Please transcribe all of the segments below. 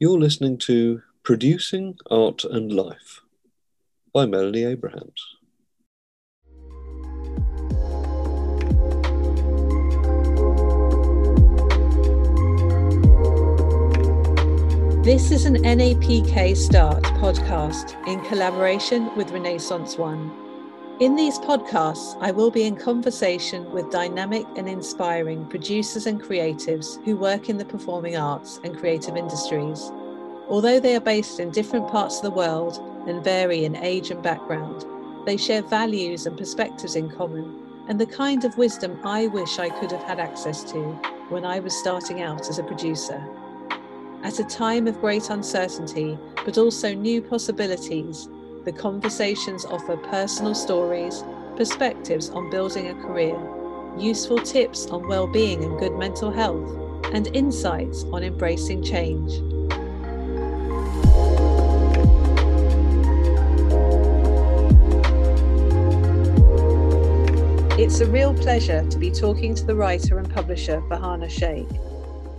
You're listening to Producing Art and Life by Melanie Abrahams. This is an NAPK Start podcast in collaboration with Renaissance One. In these podcasts, I will be in conversation with dynamic and inspiring producers and creatives who work in the performing arts and creative industries. Although they are based in different parts of the world and vary in age and background, they share values and perspectives in common and the kind of wisdom I wish I could have had access to when I was starting out as a producer. At a time of great uncertainty, but also new possibilities, the conversations offer personal stories, perspectives on building a career, useful tips on well-being and good mental health, and insights on embracing change. It's a real pleasure to be talking to the writer and publisher Farhana Shaikh.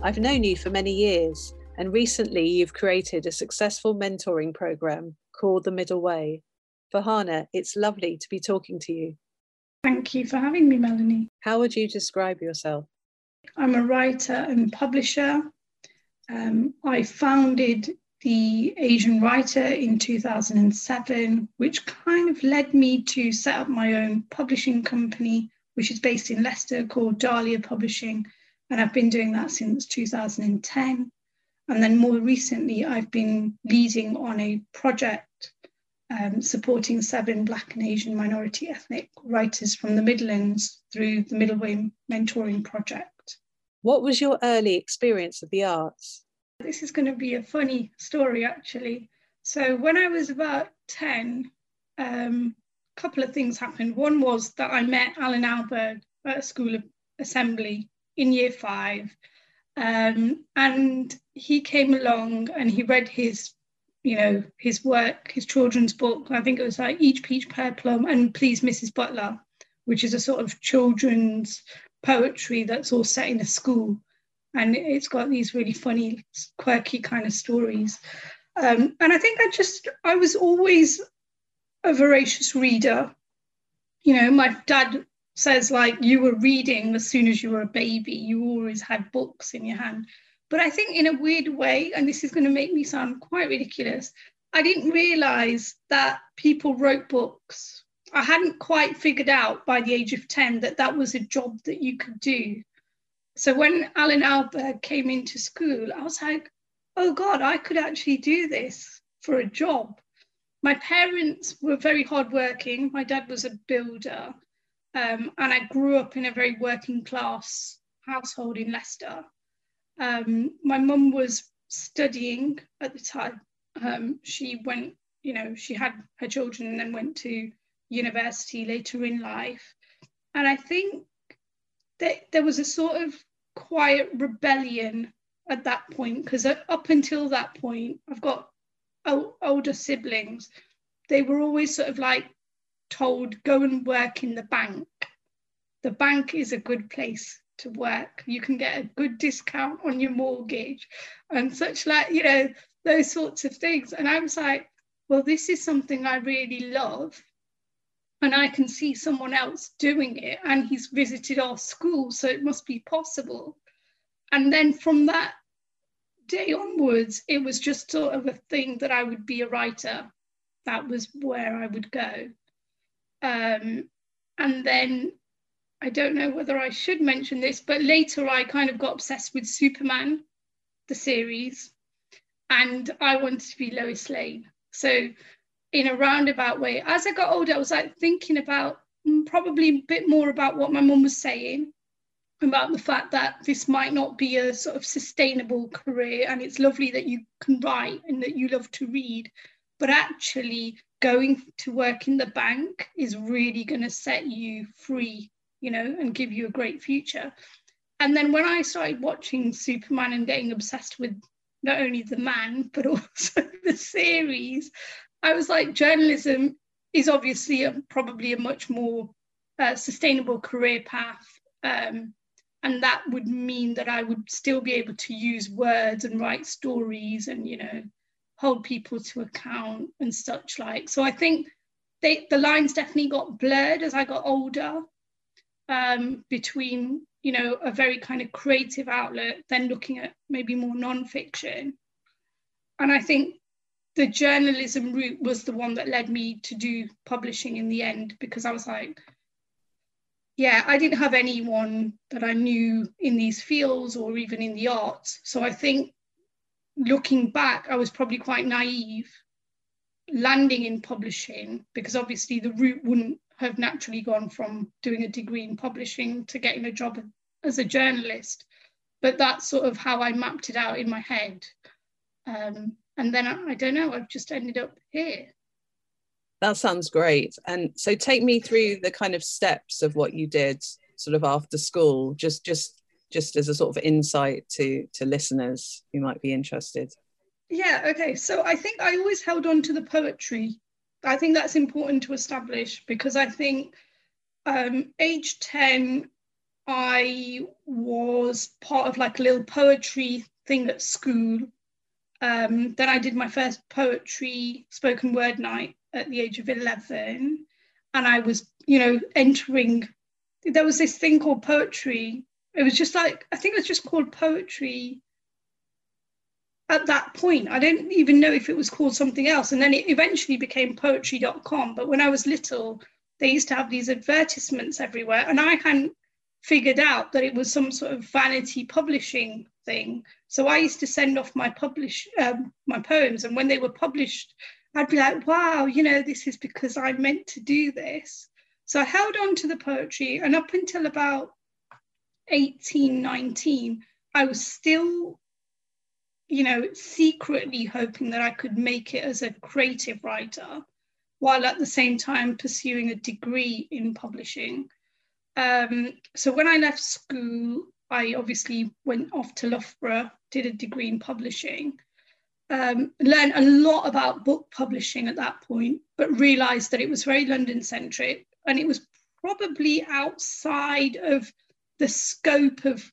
I've known you for many years and recently, you've created a successful mentoring program called The Middle Way. Farhana, it's lovely to be talking to you. Thank you for having me, Melanie. How would you describe yourself? I'm a writer and publisher. Um, I founded the Asian Writer in 2007, which kind of led me to set up my own publishing company, which is based in Leicester called Dahlia Publishing. And I've been doing that since 2010. And then more recently, I've been leading on a project um, supporting seven Black and Asian minority ethnic writers from the Midlands through the Middle Way Mentoring Project. What was your early experience of the arts? This is going to be a funny story, actually. So, when I was about 10, um, a couple of things happened. One was that I met Allan Ahlberg at a school of assembly in year five. Um, and he came along and he read his, you know, his work, his children's book. I think it was like Each Peach Pear Plum and Please Mrs. Butler, which is a sort of children's poetry that's all set in a school. And it's got these really funny, quirky kind of stories. Um, and I think I just, I was always a voracious reader. You know, my dad says like you were reading as soon as you were a baby you always had books in your hand but i think in a weird way and this is going to make me sound quite ridiculous i didn't realize that people wrote books. I hadn't quite figured out by the age of 10 that that was a job that you could do. So when allan ahlberg came into school i was like oh god i could actually do this for a job. My parents were very hardworking. My dad was a builder um, and I grew up in a very working class household in Leicester. Um, my mum was studying at the time. Um, she went, you know, she had her children and then went to university later in life. And I think that there was a sort of quiet rebellion at that point because up until that point, I've got older siblings. They were always sort of like, told go and work in the bank. The bank is a good place to work. You can get a good discount on your mortgage and such like, you know, those sorts of things. And I was like, well, this is something I really love. And I can see someone else doing it, and he's visited our school, so it must be possible. And then from that day onwards, it was just sort of a thing that I would be a writer. That was where I would go. Um, and then I don't know whether I should mention this, but later I kind of got obsessed with Superman, the series, and I wanted to be Lois Lane. So, in a roundabout way, as I got older, I was like thinking about mm, probably a bit more about what my mum was saying about the fact that this might not be a sort of sustainable career and it's lovely that you can write and that you love to read but actually going to work in the bank is really going to set you free, you know, and give you a great future. And then when I started watching Superman and getting obsessed with not only the man, but also the series, I was like, journalism is obviously a, probably a much more uh, sustainable career path. Um, and that would mean that I would still be able to use words and write stories and you know hold people to account and such like. So I think they, the lines definitely got blurred as I got older um, between you know a very kind of creative outlet, then looking at maybe more non-fiction. And I think the journalism route was the one that led me to do publishing in the end because I was like, yeah, I didn't have anyone that I knew in these fields or even in the arts. So I think looking back, I was probably quite naive landing in publishing because obviously the route wouldn't have naturally gone from doing a degree in publishing to getting a job as a journalist. But that's sort of how I mapped it out in my head. Um, and then I, I don't know, I've just ended up here. That sounds great. And so take me through the kind of steps of what you did sort of after school, just just just as a sort of insight to to listeners who might be interested. Yeah, okay. So I think I always held on to the poetry. I think that's important to establish because I think um, age 10, I was part of like a little poetry thing at school. Um, then I did my first poetry spoken word night at the age of 11 and I was, you know, entering, there was this thing called poetry. It was just like, I think it was just called poetry at that point. I don't even know if it was called something else. And then it eventually became poetry.com. But when I was little, they used to have these advertisements everywhere. And I hadn't figured out that it was some sort of vanity publishing thing. So I used to send off my publish um, my poems, and when they were published I'd be like, wow, you know, this is because I meant to do this. So I held on to the poetry, and up until about 18, 19, I was still, you know, secretly hoping that I could make it as a creative writer, while at the same time pursuing a degree in publishing. Um, so when I left school, I obviously went off to Loughborough, did a degree in publishing um, learned a lot about book publishing at that point, but realized that it was very London centric and it was probably outside of the scope of,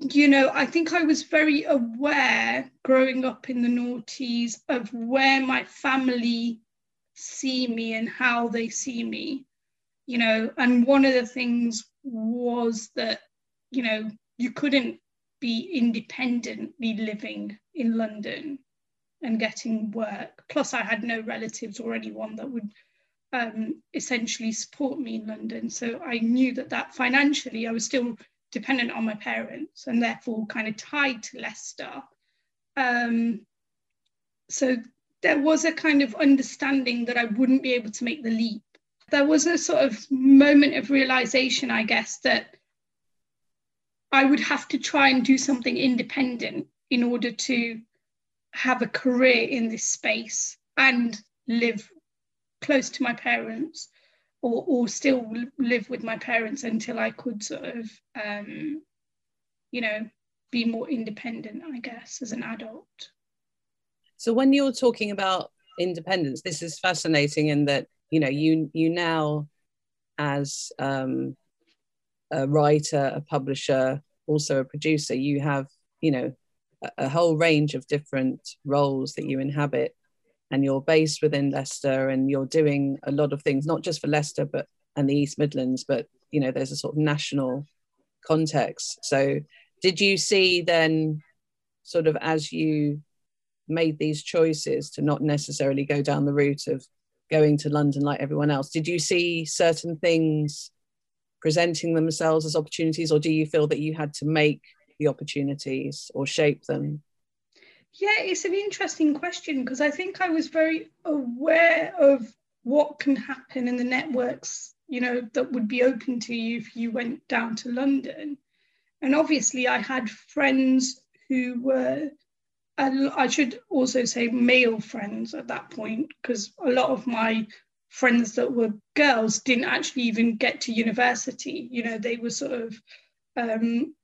you know, I think I was very aware growing up in the noughties of where my family see me and how they see me, you know, and one of the things was that, you know, you couldn't be independently living in London and getting work. Plus, I had no relatives or anyone that would um, essentially support me in London. So I knew that that financially I was still dependent on my parents and therefore kind of tied to Leicester. Um, so there was a kind of understanding that I wouldn't be able to make the leap. There was a sort of moment of realization, I guess, that I would have to try and do something independent in order to have a career in this space and live close to my parents or, or still live with my parents until I could sort of, um, you know, be more independent, I guess, as an adult. So when you're talking about independence, this is fascinating in that, you know, you you now as um, a writer, a publisher, also a producer, you have, you know, a, a whole range of different roles that you inhabit and you're based within Leicester and you're doing a lot of things, not just for Leicester, but and the East Midlands, but you know, there's a sort of national context. So did you see then sort of as you made these choices to not necessarily go down the route of going to London like everyone else, did you see certain things presenting themselves as opportunities, or do you feel that you had to make the opportunities or shape them? Yeah, it's an interesting question because I think I was very aware of what can happen in the networks, you know, that would be open to you if you went down to London. And obviously, I had friends who were, I should also say male friends at that point, because a lot of my friends that were girls didn't actually even get to university. You know, they were sort of um,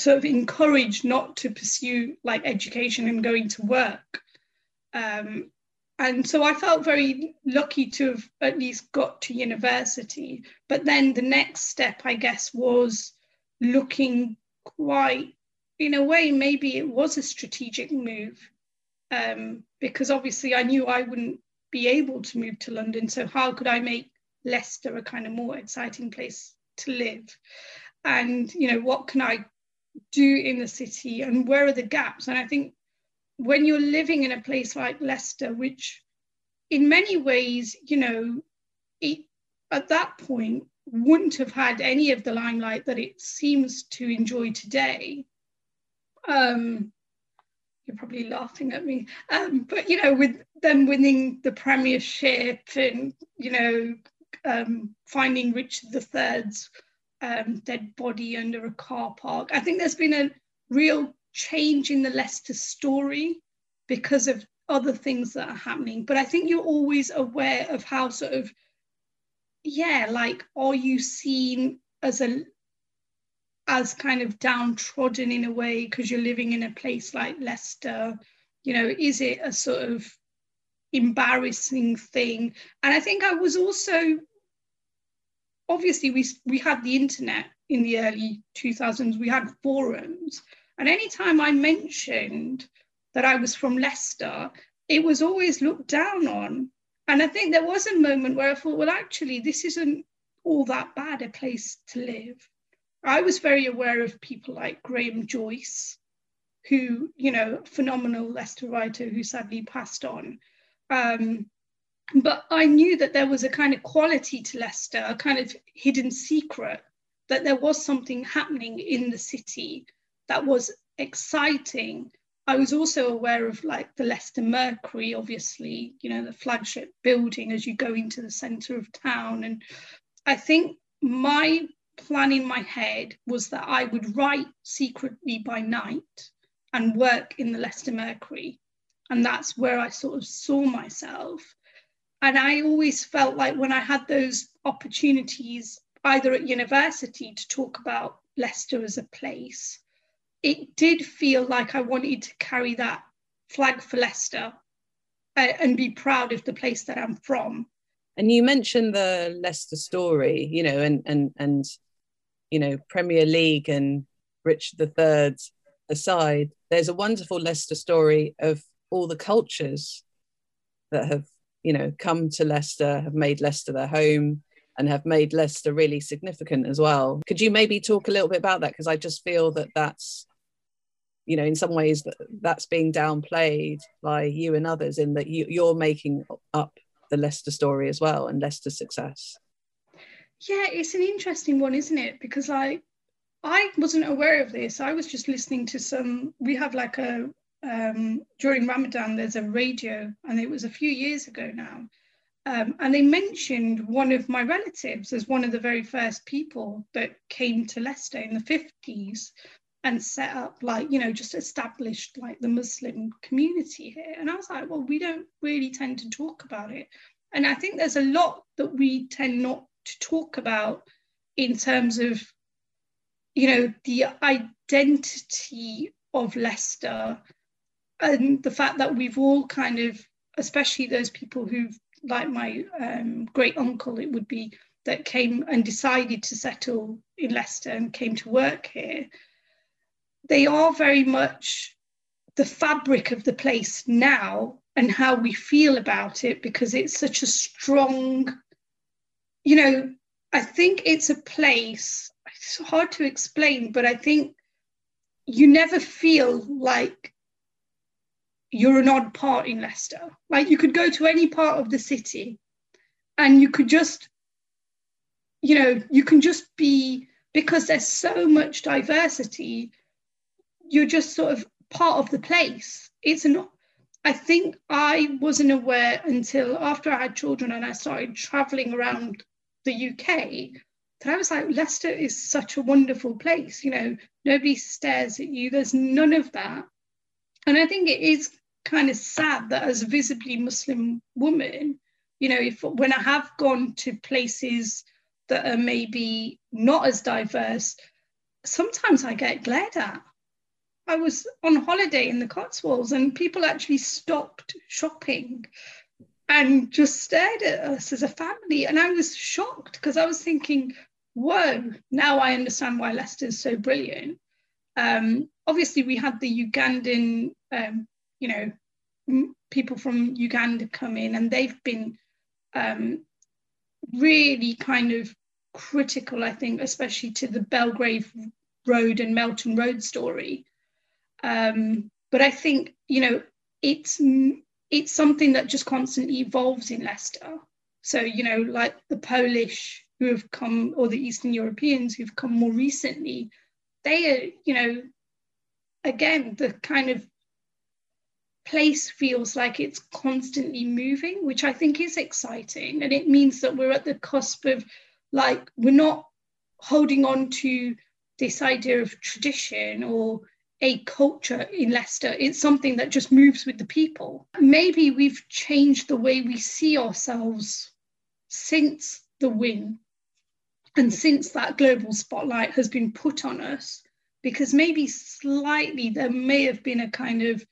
sort of encouraged not to pursue like education and going to work. Um, and so I felt very lucky to have at least got to university. But then the next step, I guess, was looking quite, in a way, maybe it was a strategic move um, because obviously I knew I wouldn't be able to move to London. So how could I make Leicester a kind of more exciting place to live? And you know, what can I do in the city, and where are the gaps? And I think when you're living in a place like Leicester, which in many ways, you know, it at that point wouldn't have had any of the limelight that it seems to enjoy today. Um, you're probably laughing at me. Um, but you know, with them winning the premiership and you know, um, finding Richard III's um, dead body under a car park, I think there's been a real change in the Leicester story because of other things that are happening. But I think you're always aware of how sort of, yeah, like, are you seen as a as kind of downtrodden in a way because you're living in a place like Leicester? You know, is it a sort of embarrassing thing? And I think I was also obviously we we had the internet in the early 2000s. We had forums, and anytime I mentioned that I was from Leicester, it was always looked down on. And I think there was a moment where I thought, well, actually, this isn't all that bad a place to live. I was very aware of people like Graham Joyce, who, you know, phenomenal Leicester writer who sadly passed on. Um, but I knew that there was a kind of quality to Leicester, a kind of hidden secret, that there was something happening in the city that was exciting. I was also aware of like the Leicester Mercury, obviously, you know, the flagship building as you go into the centre of town. And I think my plan in my head was that I would write secretly by night and work in the Leicester Mercury. And that's where I sort of saw myself. And I always felt like when I had those opportunities, either at university to talk about Leicester as a place, it did feel like I wanted to carry that flag for Leicester uh, and be proud of the place that I'm from. And you mentioned the Leicester story, you know, and and and you know, Premier League and Richard III aside, there's a wonderful Leicester story of all the cultures that have, you know, come to Leicester, have made Leicester their home, and have made Leicester really significant as well. Could you maybe talk a little bit about that? Because I just feel that that's, you know, in some ways that that's being downplayed by you and others in that you, you're making up the Leicester story as well and Leicester's success. Yeah, it's an interesting one, isn't it? Because I I wasn't aware of this. I was just listening to some. We have like a um, during Ramadan. There's a radio, and it was a few years ago now. Um, and they mentioned one of my relatives as one of the very first people that came to Leicester in the 50s and set up like you know just established like the muslim community here and i was like well we don't really tend to talk about it and i think there's a lot that we tend not to talk about in terms of you know the identity of Leicester and the fact that we've all kind of especially those people who've like my um, great uncle it would be that came and decided to settle in Leicester and came to work here they are very much the fabric of the place now and how we feel about it because it's such a strong you know, I think it's a place, it's hard to explain, but I think you never feel like you're an odd part in Leicester. Like you could go to any part of the city and you could just, you know, you can just be, because there's so much diversity, you're just sort of part of the place. It's not, I think I wasn't aware until after I had children and I started traveling around the UK that I was like, Leicester is such a wonderful place. You know, nobody stares at you. There's none of that. And I think it is kind of sad that as a visibly Muslim woman, you know, if when I have gone to places that are maybe not as diverse, sometimes I get glared at. I was on holiday in the Cotswolds and people actually stopped shopping and just stared at us as a family. And I was shocked because I was thinking, whoa, now I understand why Leicester's so brilliant. Um, obviously, we had the Ugandan, um, you know, people from Uganda come in, and they've been um, really kind of critical, I think, especially to the Belgrave Road and Melton Road story. Um, but I think, you know, it's it's something that just constantly evolves in Leicester. So, you know, like the Polish who have come, or the Eastern Europeans who've come more recently, they are, you know, again, the kind of place feels like it's constantly moving, which I think is exciting. And it means that we're at the cusp of like, we're not holding on to this idea of tradition or a culture in Leicester. It's something that just moves with the people. Maybe we've changed the way we see ourselves since the win and since that global spotlight has been put on us, because maybe slightly there may have been a kind of,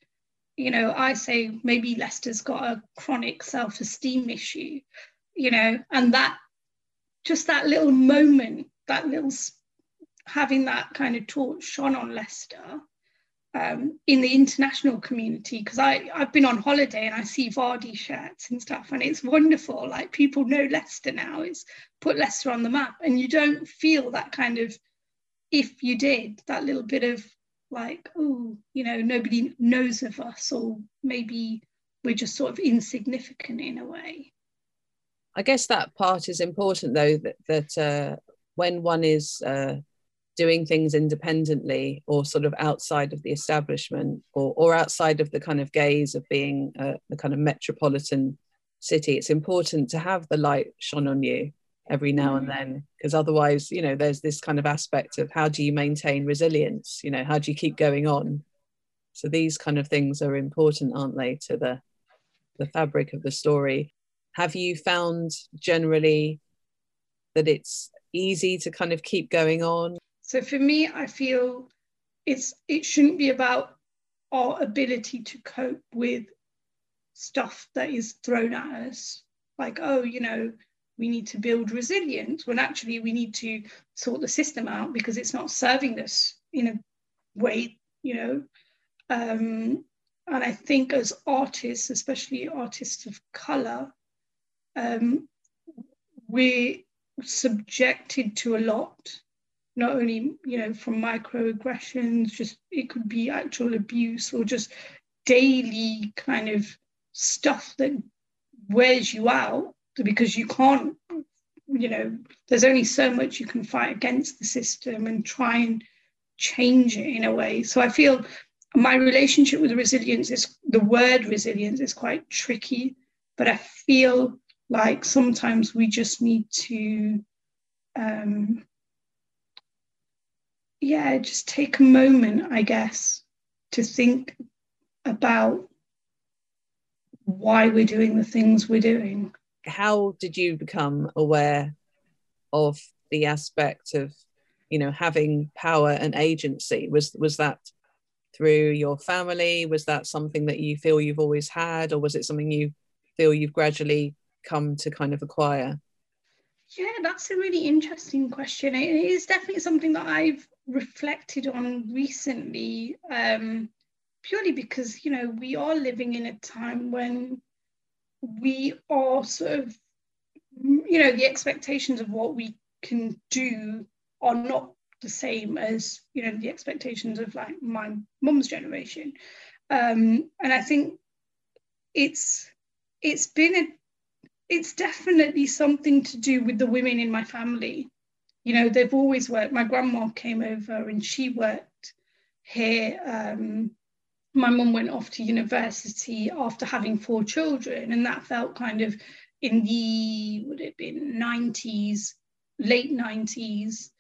you know, I say maybe Leicester's got a chronic self esteem issue, you know, and that just that little moment, that little having that kind of torch shone on Leicester um, in the international community because I've been on holiday and I see Vardy shirts and stuff and it's wonderful. Like people know Leicester now. It's put Leicester on the map, and you don't feel that kind of if you did that little bit of like oh you know nobody knows of us or maybe we're just sort of insignificant in a way. I guess that part is important though that that uh, when one is uh, doing things independently or sort of outside of the establishment or, or outside of the kind of gaze of being a, the kind of metropolitan city it's important to have the light shone on you every now and mm. then because otherwise you know there's this kind of aspect of how do you maintain resilience you know how do you keep going on so these kind of things are important aren't they to the the fabric of the story have you found generally that it's easy to kind of keep going on so for me, I feel it's it shouldn't be about our ability to cope with stuff that is thrown at us. Like, oh, you know, we need to build resilience when actually we need to sort the system out because it's not serving us in a way, you know. Um, and I think as artists, especially artists of color, um, we're subjected to a lot not only you know from microaggressions just it could be actual abuse or just daily kind of stuff that wears you out because you can't you know there's only so much you can fight against the system and try and change it in a way so i feel my relationship with resilience is the word resilience is quite tricky but i feel like sometimes we just need to um, yeah, just take a moment, I guess, to think about why we're doing the things we're doing. How did you become aware of the aspect of, you know, having power and agency? Was was that through your family? Was that something that you feel you've always had, or was it something you feel you've gradually come to kind of acquire? Yeah, that's a really interesting question. It is definitely something that I've reflected on recently, um, purely because, you know, we are living in a time when we are sort of, you know, the expectations of what we can do are not the same as, you know, the expectations of like my mum's generation. Um, and I think it's it's been a it's definitely something to do with the women in my family. You know, they've always worked. My grandma came over and she worked here. Um, my mum went off to university after having four children, and that felt kind of in the would it been 90s, late 90s,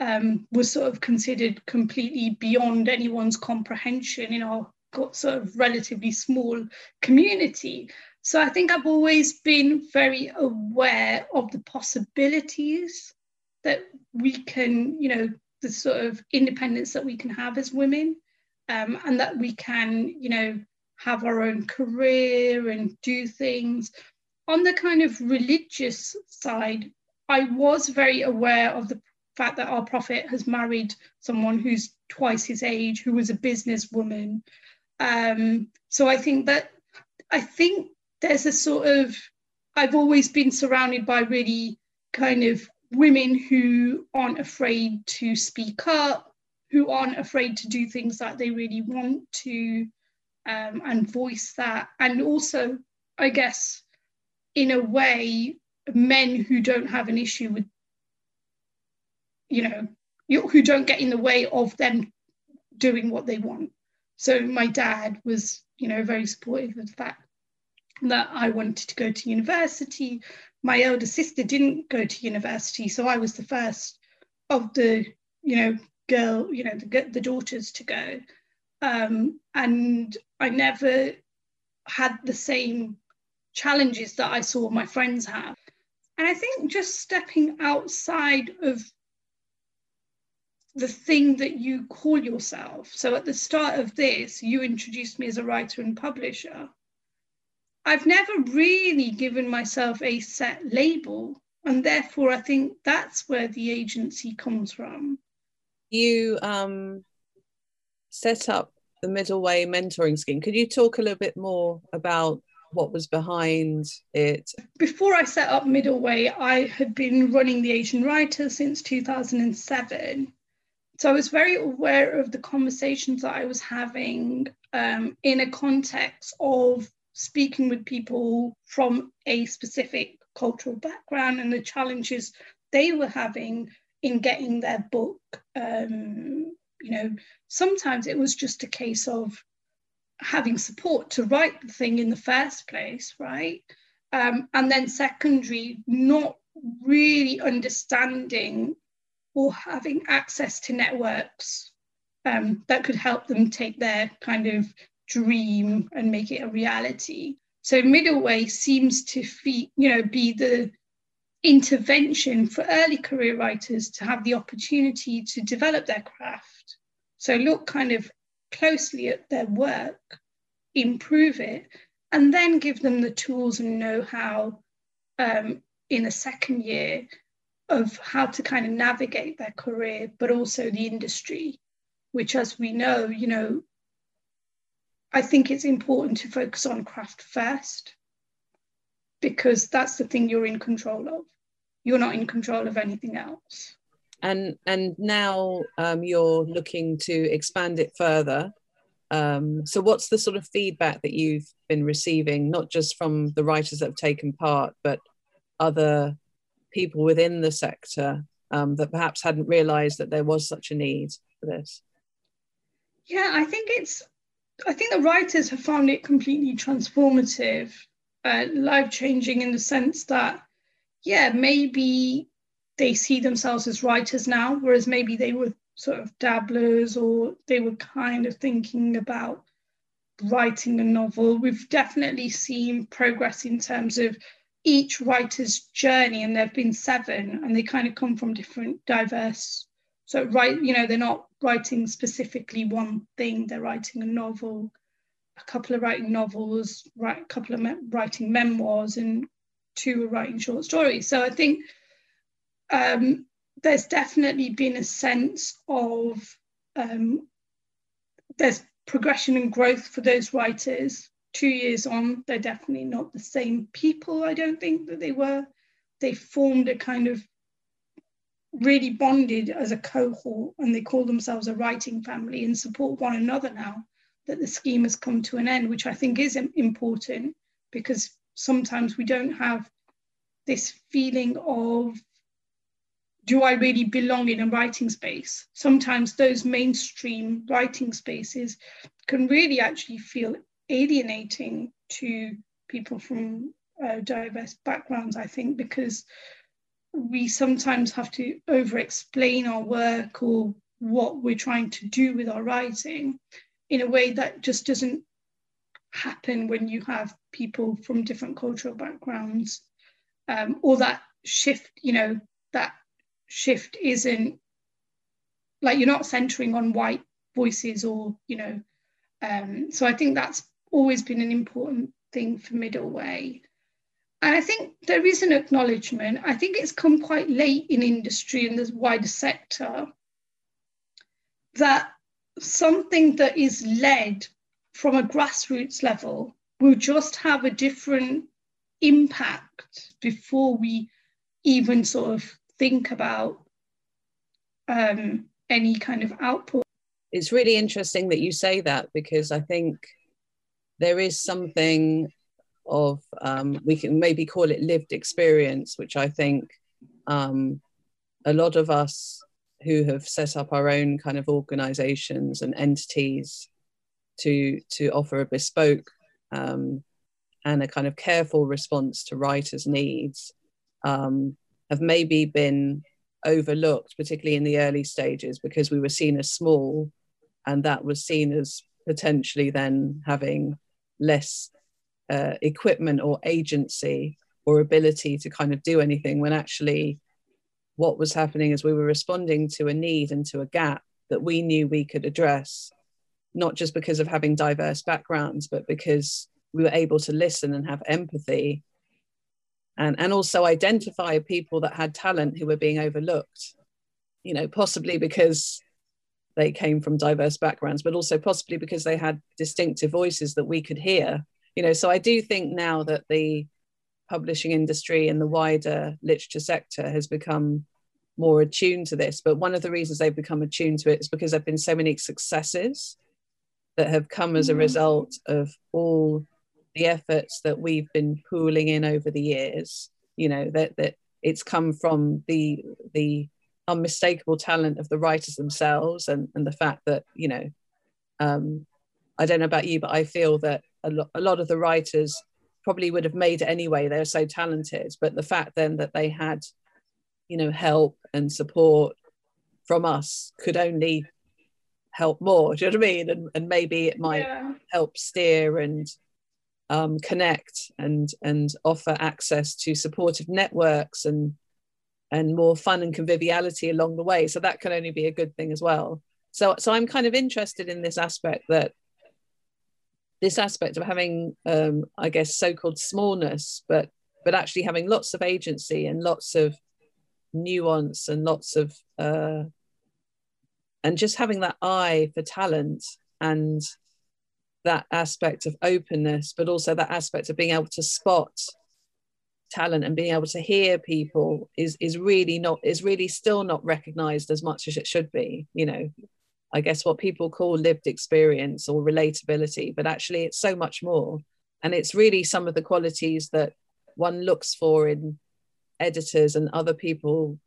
um, was sort of considered completely beyond anyone's comprehension in our sort of relatively small community. So I think I've always been very aware of the possibilities that we can, you know, the sort of independence that we can have as women, um, and that we can, you know, have our own career and do things. on the kind of religious side, I was very aware of the fact that our prophet has married someone who's twice his age, who was a businesswoman. Um, so I think that I think there's a sort of I've always been surrounded by really kind of women who aren't afraid to speak up, who aren't afraid to do things that they really want to um, and voice that. And also, I guess, in a way, men who don't have an issue with, you know, who don't get in the way of them doing what they want. So my dad was, you know, very supportive of the fact that I wanted to go to university. My elder sister didn't go to university, so I was the first of the, you know, girl, you know, the, the daughters to go. Um, and I never had the same challenges that I saw my friends have. And I think just stepping outside of the thing that you call yourself. So at the start of this, you introduced me as a writer and publisher. I've never really given myself a set label. And therefore, I think that's where the agency comes from. You um, set up the Middle Way mentoring scheme. Could you talk a little bit more about what was behind it? Before I set up Middle Way, I had been running the Asian Writer since 2007. So I was very aware of the conversations that I was having um, in a context of speaking with people from a specific cultural background and the challenges they were having in getting their book. Um, you know, sometimes it was just a case of having support to write the thing in the first place, right? Um, and then secondary, not really understanding or having access to networks um, that could help them take their kind of dream and make it a reality. So middle way seems to be, you know, be the intervention for early career writers to have the opportunity to develop their craft. So look kind of closely at their work, improve it, and then give them the tools and know-how um, in a second year of how to kind of navigate their career, but also the industry, which as we know, you know, I think it's important to focus on craft first because that's the thing you're in control of. You're not in control of anything else. And and now um, you're looking to expand it further. Um, so what's the sort of feedback that you've been receiving, not just from the writers that have taken part, but other people within the sector um, that perhaps hadn't realised that there was such a need for this? Yeah, I think it's I think the writers have found it completely transformative, uh, life changing in the sense that, yeah, maybe they see themselves as writers now, whereas maybe they were sort of dabblers or they were kind of thinking about writing a novel. We've definitely seen progress in terms of each writer's journey, and there have been seven, and they kind of come from different diverse so right, you know, they're not writing specifically one thing. They're writing a novel, a couple of writing novels, right, a couple of me- writing memoirs, and two are writing short stories. So I think um, there's definitely been a sense of um, there's progression and growth for those writers. Two years on, they're definitely not the same people. I don't think that they were. They formed a kind of really bonded as a cohort and they call themselves a writing family and support one another now that the scheme has come to an end, which I think is important because sometimes we don't have this feeling of do I really belong in a writing space? Sometimes those mainstream writing spaces can really actually feel alienating to people from uh, diverse backgrounds, I think, because we sometimes have to over explain our work or what we're trying to do with our writing in a way that just doesn't happen when you have people from different cultural backgrounds um, or that shift you know that shift isn't like you're not centering on white voices or you know um, so i think that's always been an important thing for middle way and I think there is an acknowledgement. I think it's come quite late in industry and the wider sector that something that is led from a grassroots level will just have a different impact before we even sort of think about um, any kind of output. It's really interesting that you say that because I think there is something of um, we can maybe call it lived experience, which I think um, a lot of us who have set up our own kind of organizations and entities to to offer a bespoke um, and a kind of careful response to writers' needs um, have maybe been overlooked, particularly in the early stages, because we were seen as small, and that was seen as potentially then having less uh, equipment or agency or ability to kind of do anything when actually what was happening is we were responding to a need and to a gap that we knew we could address not just because of having diverse backgrounds but because we were able to listen and have empathy and and also identify people that had talent who were being overlooked you know possibly because they came from diverse backgrounds but also possibly because they had distinctive voices that we could hear. You know so i do think now that the publishing industry and the wider literature sector has become more attuned to this but one of the reasons they've become attuned to it is because there have been so many successes that have come as a mm-hmm. result of all the efforts that we've been pooling in over the years you know that that it's come from the the unmistakable talent of the writers themselves and and the fact that you know um i don't know about you but i feel that a, lo- a lot of the writers probably would have made it anyway. They're so talented. But the fact then that they had you know help and support from us could only help more. Do you know what i mean? And, and maybe it might yeah. help steer and um, connect and and offer access to supportive networks and and more fun and conviviality along the way. So that can only be a good thing as well. So so i'm kind of interested in this aspect that this aspect of having um, i guess so-called smallness but but actually having lots of agency and lots of nuance and lots of uh, and just having that eye for talent and that aspect of openness, but also that aspect of being able to spot talent and being able to hear people is is really not is really still not recognized as much as it should be you know i guess what people call lived experience or relatability but actually it's so much more. And it's really some of the qualities that one looks for in editors and other people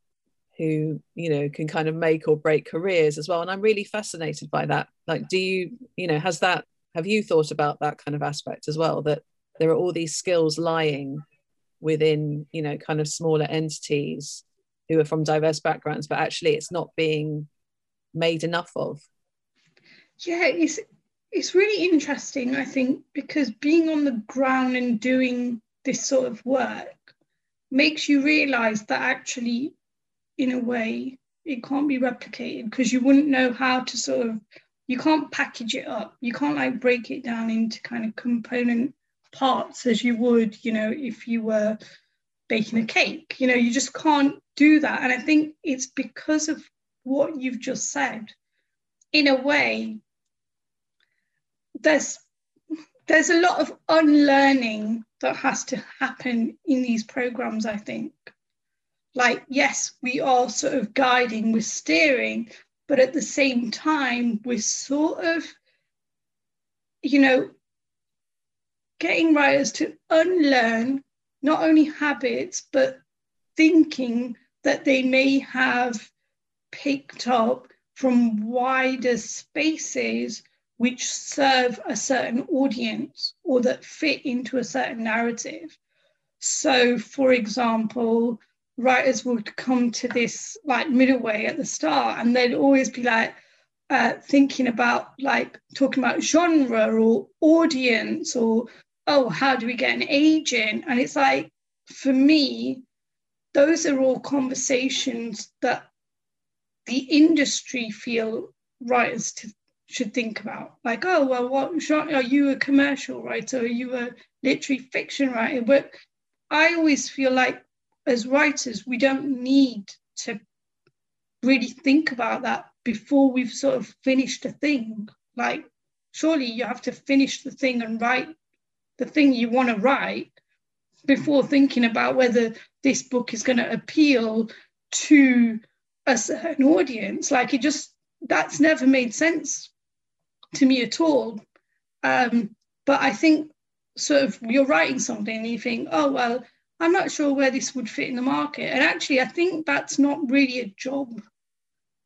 who you know can kind of make or break careers as well. And i'm really fascinated by that. Like do you you know has that have you thought about that kind of aspect as well that there are all these skills lying within you know kind of smaller entities who are from diverse backgrounds but actually it's not being made enough of yeah it's it's really interesting i think because being on the ground and doing this sort of work makes you realize that actually in a way it can't be replicated because you wouldn't know how to sort of you can't package it up. You can't like break it down into kind of component parts as you would, you know, if you were baking a cake. You know, you just can't do that. And I think it's because of what you've just said. In a way, there's there's a lot of unlearning that has to happen in these programs, I think. Like, yes, we are sort of guiding, we're steering, but at the same time, we're sort of, you know, getting writers to unlearn not only habits, but thinking that they may have picked up from wider spaces which serve a certain audience or that fit into a certain narrative. So, for example, writers would come to this like middle way at the start and they'd always be like uh, thinking about like talking about genre or audience or oh how do we get an agent and it's like for me those are all conversations that the industry feel writers to, should think about? Like oh well what are you a commercial writer? Are you a literary fiction writer? But I always feel like as writers, we don't need to really think about that before we've sort of finished a thing. Like, surely you have to finish the thing and write the thing you want to write before thinking about whether this book is going to appeal to a certain audience. Like, it just, that's never made sense to me at all. Um, but I think sort of you're writing something and you think, oh, well, I'm not sure where this would fit in the market. And actually, I think that's not really a job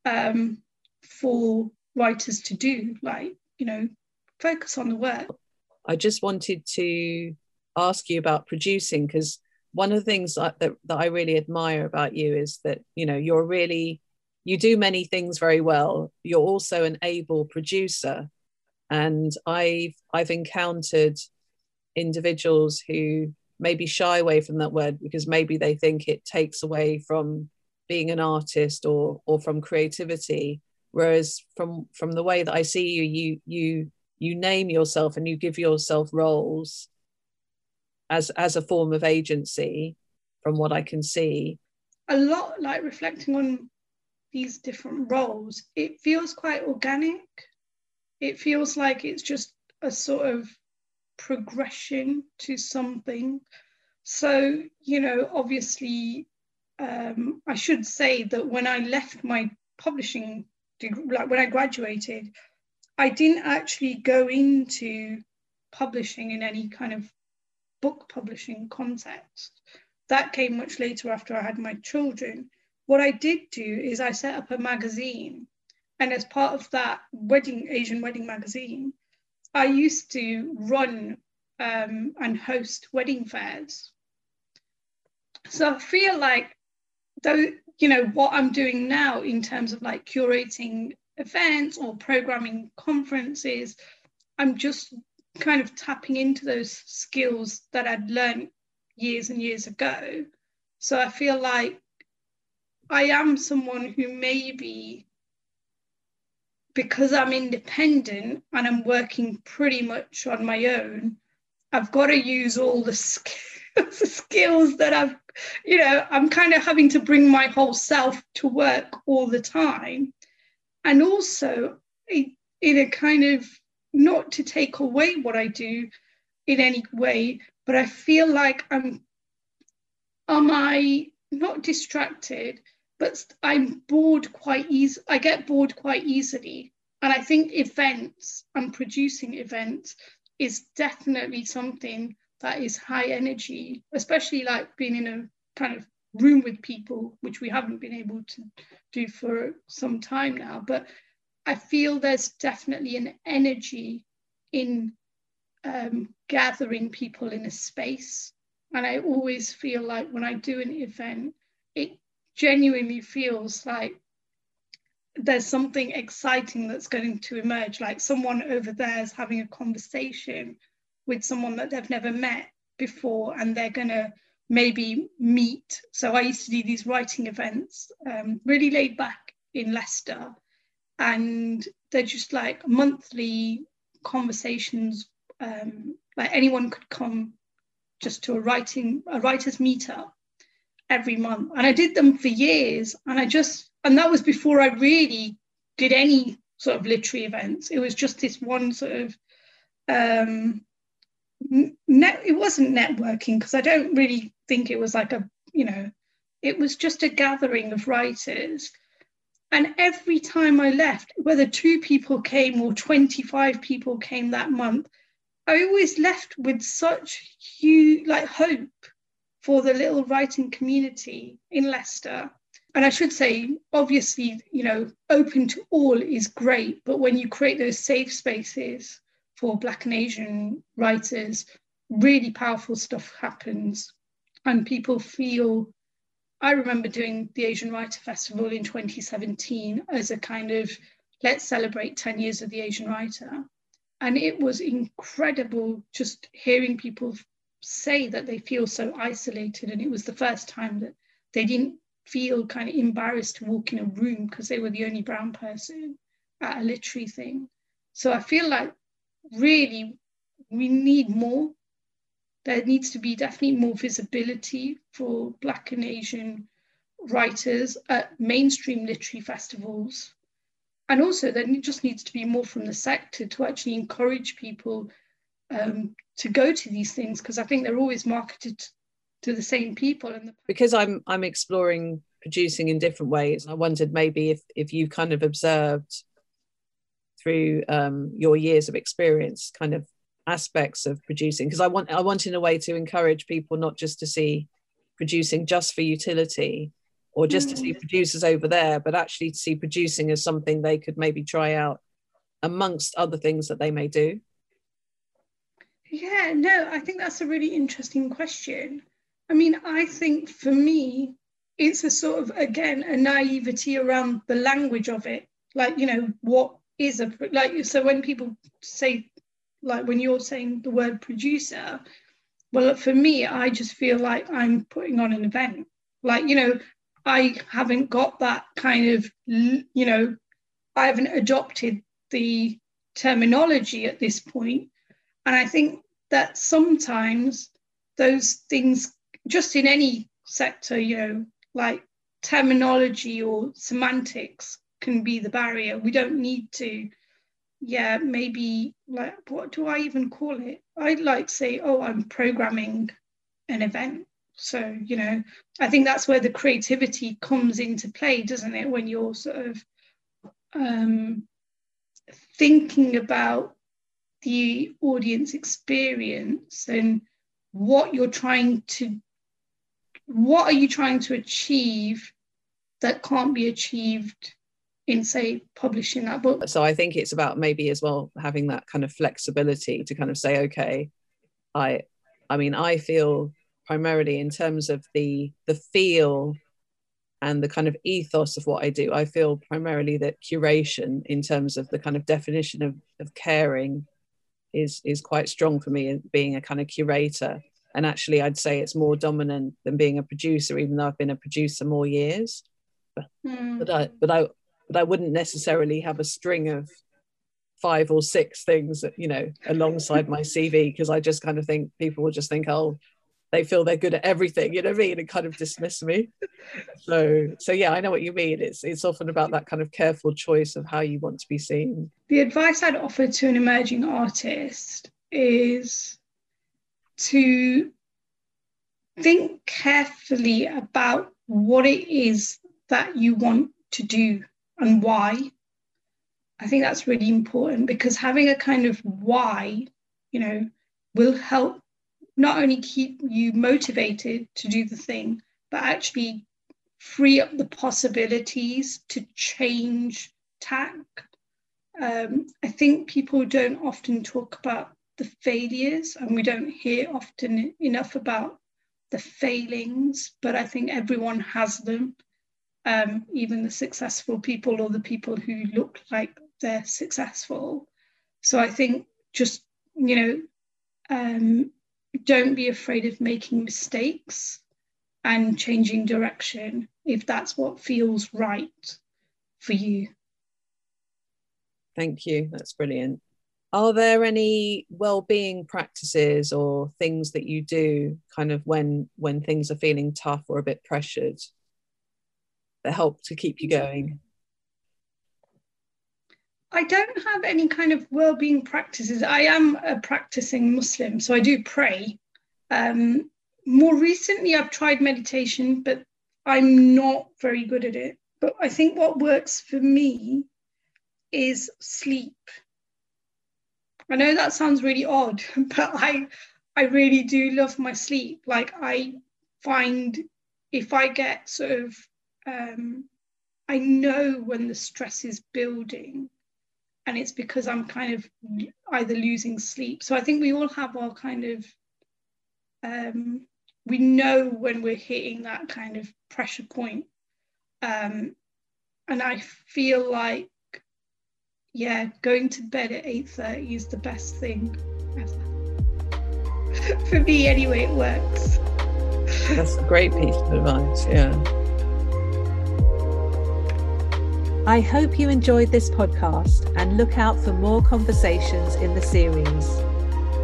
um, for writers to do. Like, you know, focus on the work. I just wanted to ask you about producing because one of the things that, that, that I really admire about you is that, you know, you're really, you do many things very well. You're also an able producer. And I've, I've encountered individuals who maybe shy away from that word because maybe they think it takes away from being an artist or or from creativity whereas from from the way that i see you you you you name yourself and you give yourself roles as as a form of agency from what i can see a lot like reflecting on these different roles it feels quite organic it feels like it's just a sort of progression to something. So, you know, obviously, um, I should say that when I left my publishing, degree like when I graduated, I didn't actually go into publishing in any kind of book publishing context. That came much later after I had my children. What I did do is I set up a magazine, and as part of that wedding Asian wedding magazine, I used to run um, and host wedding fairs. So I feel like though you know what I'm doing now in terms of like curating events or programming conferences, I'm just kind of tapping into those skills that I'd learned years and years ago. So I feel like I am someone who maybe because I'm independent and I'm working pretty much on my own, I've got to use all the skills that I've, you know, I'm kind of having to bring my whole self to work all the time. And also, in a kind of not to take away what I do in any way, but I feel like I'm, am I not distracted? but I'm bored quite easy. I get bored quite easily. And I think events and producing events is definitely something that is high energy, especially like being in a kind of room with people, which we haven't been able to do for some time now. But I feel there's definitely an energy in um, gathering people in a space. And I always feel like when I do an event, it genuinely feels like there's something exciting that's going to emerge, like someone over there is having a conversation with someone that they've never met before, and they're going to maybe meet. So I used to do these writing events, um, really laid back in Leicester, and they're just like monthly conversations. Um, like anyone could come just to a writing a writers meetup every month. And I did them for years. And I just, and that was before I really did any sort of literary events. It was just this one sort of, um, net, it wasn't networking because I don't really think it was like a, you know, it was just a gathering of writers. And every time I left, whether two people came or 25 people came that month, I always left with such huge, like hope for the little writing community in Leicester. And I should say, obviously, you know, open to all is great, but when you create those safe spaces for Black and Asian writers, really powerful stuff happens. And people feel, I remember doing the Asian Writer Festival in 2017 as a kind of let's celebrate 10 years of the Asian writer. And it was incredible just hearing people say that they feel so isolated. And it was the first time that they didn't feel kind of embarrassed to walk in a room because they were the only brown person at a literary thing. So I feel like really we need more there needs to be definitely more visibility for Black and Asian writers at mainstream literary festivals. And also, there just needs to be more from the sector to actually encourage people um, to go to these things because I think they're always marketed to the same people. And the- because I'm I'm exploring producing in different ways, I wondered maybe if if you kind of observed through um, your years of experience, kind of aspects of producing because I want I want in a way to encourage people not just to see producing just for utility or just mm. to see mm. producers over there, but actually to see producing as something they could maybe try out amongst other things that they may do. Yeah, no, I think that's a really interesting question. I mean, I think for me, it's a sort of again a naivety around the language of it. Like, you know, what is a like so when people say like when you're saying the word producer, well, for me, I just feel like I'm putting on an event. Like, you know, I haven't got that kind of, you know, I haven't adopted the terminology at this point. And I think that sometimes those things, just in any sector, you know, like terminology or semantics can be the barrier. We don't need to yeah, maybe like what do I even call it? I'd like say, oh, I'm programming an event. So, you know, I think that's where the creativity comes into play, doesn't it? When you're sort of um, thinking about the audience experience and what you're trying to, what are you trying to achieve that can't be achieved in say publishing that book. So i think it's about maybe as well having that kind of flexibility to kind of say okay i i mean i feel primarily in terms of the the feel and the kind of ethos of what i do i feel primarily that curation in terms of the kind of definition of, of caring is is quite strong for me being a kind of curator. And actually i'd say it's more dominant than being a producer even though i've been a producer more years. But, mm. but i but i but I wouldn't necessarily have a string of five or six things that you know alongside my CV because I just kind of think people will just think oh they feel they're good at everything you know what I mean and kind of dismiss me. So so yeah I know what you mean. It's it's often about that kind of careful choice of how you want to be seen. The advice I'd offer to an emerging artist is to think carefully about what it is that you want to do and why. I think that's really important because having a kind of why, you know, will help not only keep you motivated to do the thing, but actually free up the possibilities to change tack. Um, I think people don't often talk about the failures, and we don't hear often enough about the failings, but I think everyone has them um, even the successful people or the people who look like they're successful. So I think just, you know, um, don't be afraid of making mistakes and changing direction if that's what feels right for you. Thank you. That's brilliant. Are there any well-being practices or things that you do kind of when when things are feeling tough or a bit pressured that help to keep you going? I don't have any kind of well-being practices. I am a practicing Muslim, so I do pray. Um, more recently, I've tried meditation, but I'm not very good at it. But I think what works for me is sleep. I know that sounds really odd, but I I really do love my sleep. Like I find if I get sort of um, I know when the stress is building and it's because I'm kind of either losing sleep. So I think we all have our kind of, um, we know when we're hitting that kind of pressure point. Um, and I feel like, yeah, going to bed at 8.30 is the best thing ever. For me anyway, it works. That's a great piece of advice, yeah. I hope you enjoyed this podcast and look out for more conversations in the series.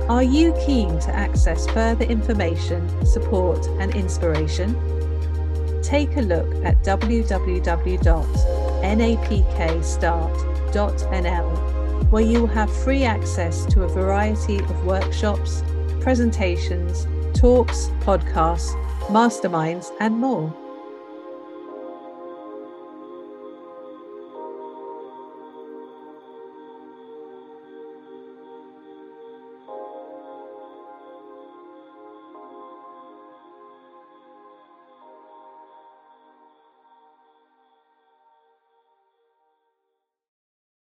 Are you keen to access further information, support, and inspiration? Take a look at www.napkstart.nl, where you will have free access to a variety of workshops, presentations, talks, podcasts, masterminds, and more.